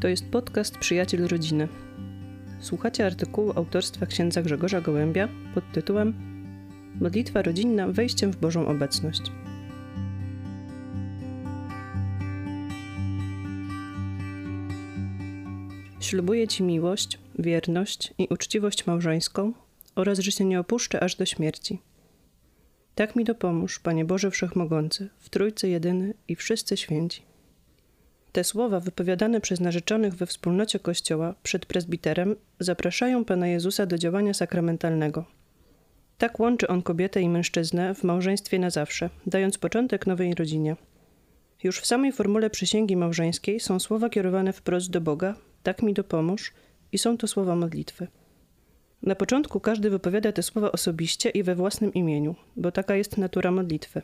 To jest podcast Przyjaciel Rodziny. Słuchacie artykułu autorstwa księdza Grzegorza Gołębia pod tytułem Modlitwa rodzinna wejściem w Bożą obecność. Ślubuję Ci miłość, wierność i uczciwość małżeńską oraz, że się nie opuszczę aż do śmierci. Tak mi dopomóż, Panie Boże Wszechmogący, w Trójcy Jedyny i wszyscy święci. Te słowa wypowiadane przez narzeczonych we wspólnocie Kościoła przed prezbiterem zapraszają Pana Jezusa do działania sakramentalnego. Tak łączy On kobietę i mężczyznę w małżeństwie na zawsze, dając początek nowej rodzinie. Już w samej formule przysięgi małżeńskiej są słowa kierowane wprost do Boga, tak mi dopomóż, i są to słowa modlitwy. Na początku każdy wypowiada te słowa osobiście i we własnym imieniu, bo taka jest natura modlitwy.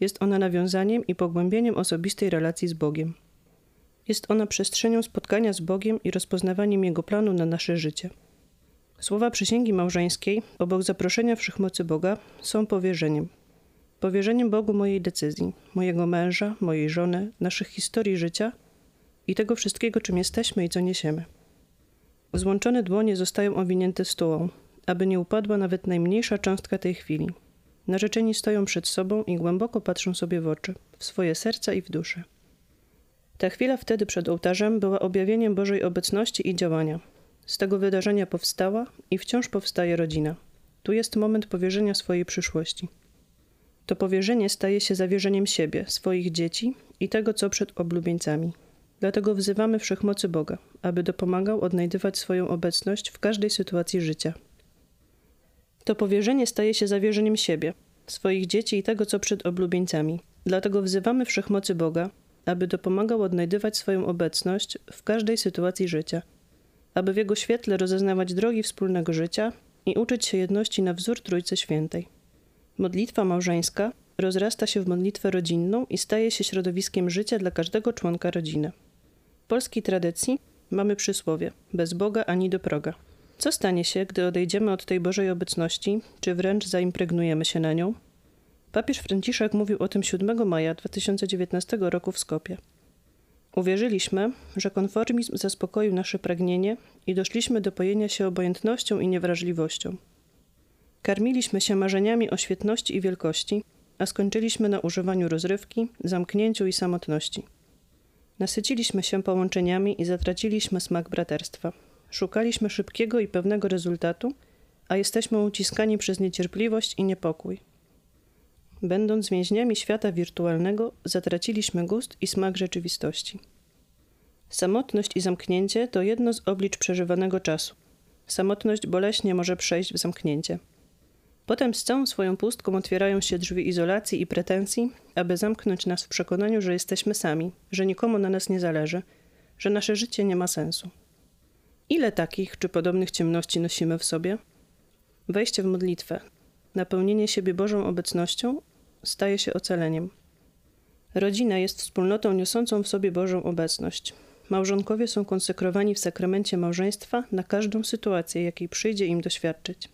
Jest ona nawiązaniem i pogłębieniem osobistej relacji z Bogiem. Jest ona przestrzenią spotkania z Bogiem i rozpoznawaniem Jego planu na nasze życie. Słowa przysięgi małżeńskiej, obok zaproszenia wszechmocy Boga, są powierzeniem. Powierzeniem Bogu mojej decyzji, mojego męża, mojej żony, naszych historii życia i tego wszystkiego, czym jesteśmy i co niesiemy. Złączone dłonie zostają owinięte stołą, aby nie upadła nawet najmniejsza cząstka tej chwili. Narzeczeni stoją przed sobą i głęboko patrzą sobie w oczy, w swoje serca i w duszę. Ta chwila wtedy przed ołtarzem była objawieniem Bożej obecności i działania. Z tego wydarzenia powstała i wciąż powstaje rodzina. Tu jest moment powierzenia swojej przyszłości. To powierzenie staje się zawierzeniem siebie, swoich dzieci i tego, co przed oblubieńcami. Dlatego wzywamy wszechmocy Boga, aby dopomagał odnajdywać swoją obecność w każdej sytuacji życia. To powierzenie staje się zawierzeniem siebie, swoich dzieci i tego, co przed oblubieńcami. Dlatego wzywamy wszechmocy Boga, aby dopomagał odnajdywać swoją obecność w każdej sytuacji życia, aby w jego świetle rozeznawać drogi wspólnego życia i uczyć się jedności na wzór Trójcy Świętej. Modlitwa małżeńska rozrasta się w modlitwę rodzinną i staje się środowiskiem życia dla każdego członka rodziny. W polskiej tradycji mamy przysłowie: bez Boga ani do proga. Co stanie się, gdy odejdziemy od tej Bożej obecności, czy wręcz zaimpregnujemy się na nią? Papież Franciszek mówił o tym 7 maja 2019 roku w Skopie. Uwierzyliśmy, że konformizm zaspokoił nasze pragnienie i doszliśmy do pojęcia się obojętnością i niewrażliwością. Karmiliśmy się marzeniami o świetności i wielkości, a skończyliśmy na używaniu rozrywki, zamknięciu i samotności. Nasyciliśmy się połączeniami i zatraciliśmy smak braterstwa. Szukaliśmy szybkiego i pewnego rezultatu, a jesteśmy uciskani przez niecierpliwość i niepokój. Będąc więźniami świata wirtualnego, zatraciliśmy gust i smak rzeczywistości. Samotność i zamknięcie to jedno z oblicz przeżywanego czasu. Samotność boleśnie może przejść w zamknięcie. Potem z całą swoją pustką otwierają się drzwi izolacji i pretensji, aby zamknąć nas w przekonaniu, że jesteśmy sami, że nikomu na nas nie zależy, że nasze życie nie ma sensu. Ile takich czy podobnych ciemności nosimy w sobie? Wejście w modlitwę, napełnienie siebie Bożą obecnością staje się ocaleniem. Rodzina jest wspólnotą niosącą w sobie Bożą obecność. Małżonkowie są konsekrowani w sakramencie małżeństwa na każdą sytuację, jakiej przyjdzie im doświadczyć.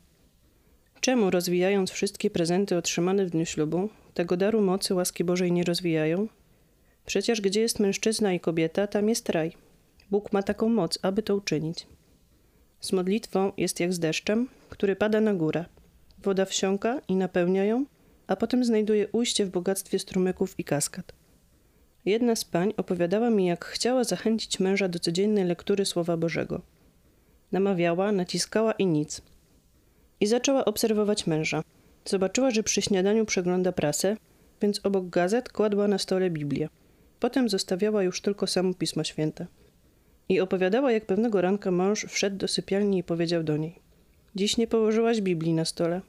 Czemu rozwijając wszystkie prezenty otrzymane w dniu ślubu, tego daru mocy łaski Bożej nie rozwijają? Przecież gdzie jest mężczyzna i kobieta, tam jest raj. Bóg ma taką moc, aby to uczynić. Z modlitwą jest jak z deszczem, który pada na górę. Woda wsiąka i napełnia ją, a potem znajduje ujście w bogactwie strumyków i kaskad. Jedna z pań opowiadała mi, jak chciała zachęcić męża do codziennej lektury Słowa Bożego. Namawiała, naciskała i nic. I zaczęła obserwować męża. Zobaczyła, że przy śniadaniu przegląda prasę, więc obok gazet kładła na stole Biblię. Potem zostawiała już tylko samo Pismo Święte. I opowiadała, jak pewnego ranka mąż wszedł do sypialni i powiedział do niej: Dziś nie położyłaś Biblii na stole,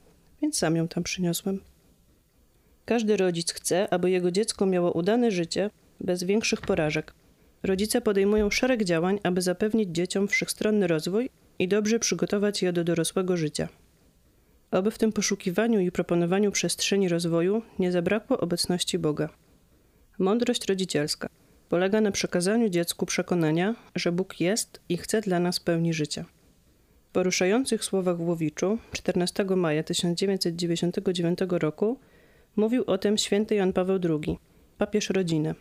więc sam ją tam przyniosłem. Każdy rodzic chce, aby jego dziecko miało udane życie bez większych porażek. Rodzice podejmują szereg działań, aby zapewnić dzieciom wszechstronny rozwój i dobrze przygotować je do dorosłego życia. Aby w tym poszukiwaniu i proponowaniu przestrzeni rozwoju nie zabrakło obecności Boga. Mądrość rodzicielska polega na przekazaniu dziecku przekonania, że Bóg jest i chce dla nas pełni życia. W poruszających słowach w Łowiczu 14 maja 1999 roku Mówił o tym święty Jan Paweł II, papież rodziny.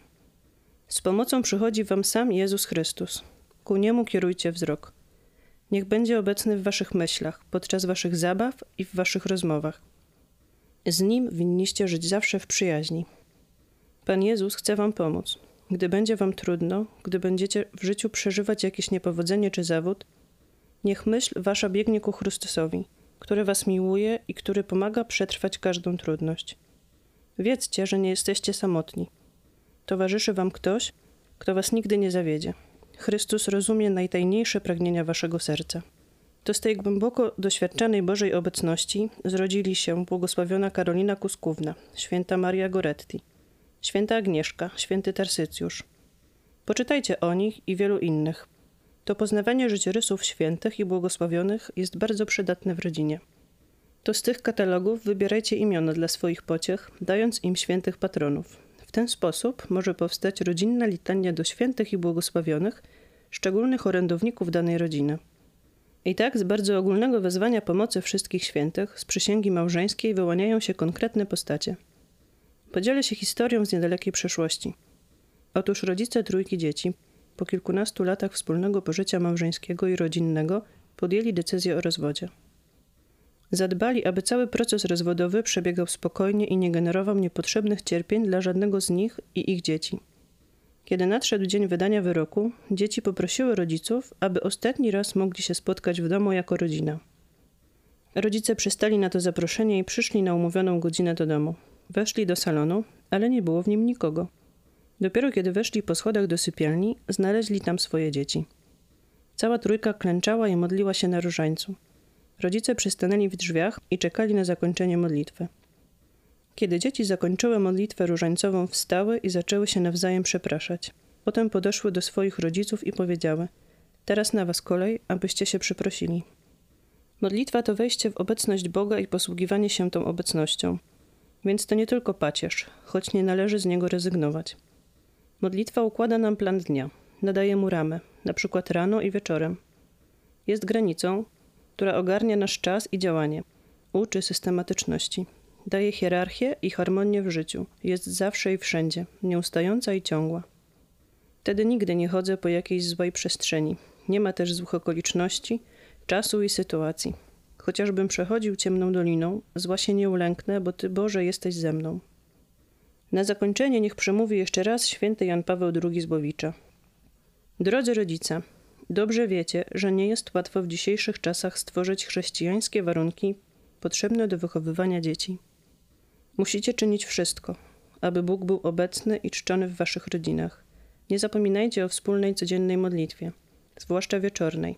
Z pomocą przychodzi wam sam Jezus Chrystus. Ku niemu kierujcie wzrok. Niech będzie obecny w waszych myślach, podczas waszych zabaw i w waszych rozmowach. Z nim winniście żyć zawsze w przyjaźni. Pan Jezus chce wam pomóc. Gdy będzie wam trudno, gdy będziecie w życiu przeżywać jakieś niepowodzenie czy zawód, niech myśl wasza biegnie ku Chrystusowi, który was miłuje i który pomaga przetrwać każdą trudność. Wiedzcie, że nie jesteście samotni. Towarzyszy wam ktoś, kto was nigdy nie zawiedzie. Chrystus rozumie najtajniejsze pragnienia waszego serca. To z tej głęboko doświadczanej Bożej obecności zrodzili się błogosławiona Karolina Kuskówna, święta Maria Goretti, święta Agnieszka, święty Tarsycjusz. Poczytajcie o nich i wielu innych. To poznawanie życiorysów świętych i błogosławionych jest bardzo przydatne w rodzinie. To z tych katalogów wybierajcie imiona dla swoich pociech, dając im świętych patronów. W ten sposób może powstać rodzinna litania do świętych i błogosławionych, szczególnych orędowników danej rodziny. I tak z bardzo ogólnego wezwania pomocy wszystkich świętych, z przysięgi małżeńskiej wyłaniają się konkretne postacie. Podzielę się historią z niedalekiej przeszłości. Otóż rodzice trójki dzieci, po kilkunastu latach wspólnego pożycia małżeńskiego i rodzinnego, podjęli decyzję o rozwodzie. Zadbali, aby cały proces rozwodowy przebiegał spokojnie i nie generował niepotrzebnych cierpień dla żadnego z nich i ich dzieci. Kiedy nadszedł dzień wydania wyroku, dzieci poprosiły rodziców, aby ostatni raz mogli się spotkać w domu jako rodzina. Rodzice przystali na to zaproszenie i przyszli na umówioną godzinę do domu. Weszli do salonu, ale nie było w nim nikogo. Dopiero kiedy weszli po schodach do sypialni, znaleźli tam swoje dzieci. Cała trójka klęczała i modliła się na różańcu. Rodzice przystanęli w drzwiach i czekali na zakończenie modlitwy. Kiedy dzieci zakończyły modlitwę różańcową, wstały i zaczęły się nawzajem przepraszać. Potem podeszły do swoich rodziców i powiedziały: Teraz na was kolej, abyście się przeprosili. Modlitwa to wejście w obecność Boga i posługiwanie się tą obecnością. Więc to nie tylko pacierz, choć nie należy z niego rezygnować. Modlitwa układa nam plan dnia, nadaje mu ramę, na przykład rano i wieczorem. Jest granicą, która ogarnia nasz czas i działanie, uczy systematyczności, daje hierarchię i harmonię w życiu, jest zawsze i wszędzie, nieustająca i ciągła. Wtedy nigdy nie chodzę po jakiejś złej przestrzeni, nie ma też złych okoliczności, czasu i sytuacji. Chociażbym przechodził ciemną doliną, zła się nie ulęknę, bo Ty, Boże, jesteś ze mną. Na zakończenie niech przemówi jeszcze raz święty Jan Paweł II z Bowicza. Drodzy rodzice, dobrze wiecie, że nie jest łatwo w dzisiejszych czasach stworzyć chrześcijańskie warunki potrzebne do wychowywania dzieci. Musicie czynić wszystko, aby Bóg był obecny i czczony w waszych rodzinach. Nie zapominajcie o wspólnej codziennej modlitwie, zwłaszcza wieczornej,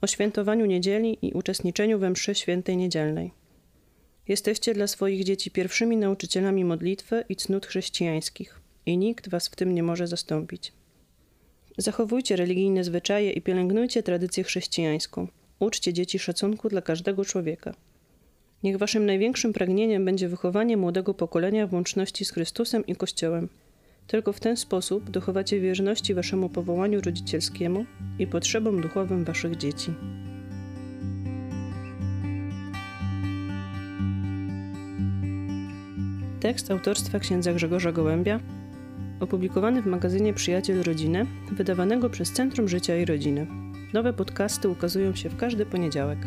o świętowaniu niedzieli i uczestniczeniu we mszy świętej niedzielnej. Jesteście dla swoich dzieci pierwszymi nauczycielami modlitwy i cnót chrześcijańskich i nikt was w tym nie może zastąpić. Zachowujcie religijne zwyczaje i pielęgnujcie tradycję chrześcijańską. Uczcie dzieci szacunku dla każdego człowieka. Niech waszym największym pragnieniem będzie wychowanie młodego pokolenia w łączności z Chrystusem i Kościołem. Tylko w ten sposób dochowacie wierności waszemu powołaniu rodzicielskiemu i potrzebom duchowym waszych dzieci. Tekst autorstwa księdza Grzegorza Gołębia, opublikowany w magazynie Przyjaciel Rodziny, wydawanego przez Centrum Życia i Rodziny. Nowe podcasty ukazują się w każdy poniedziałek.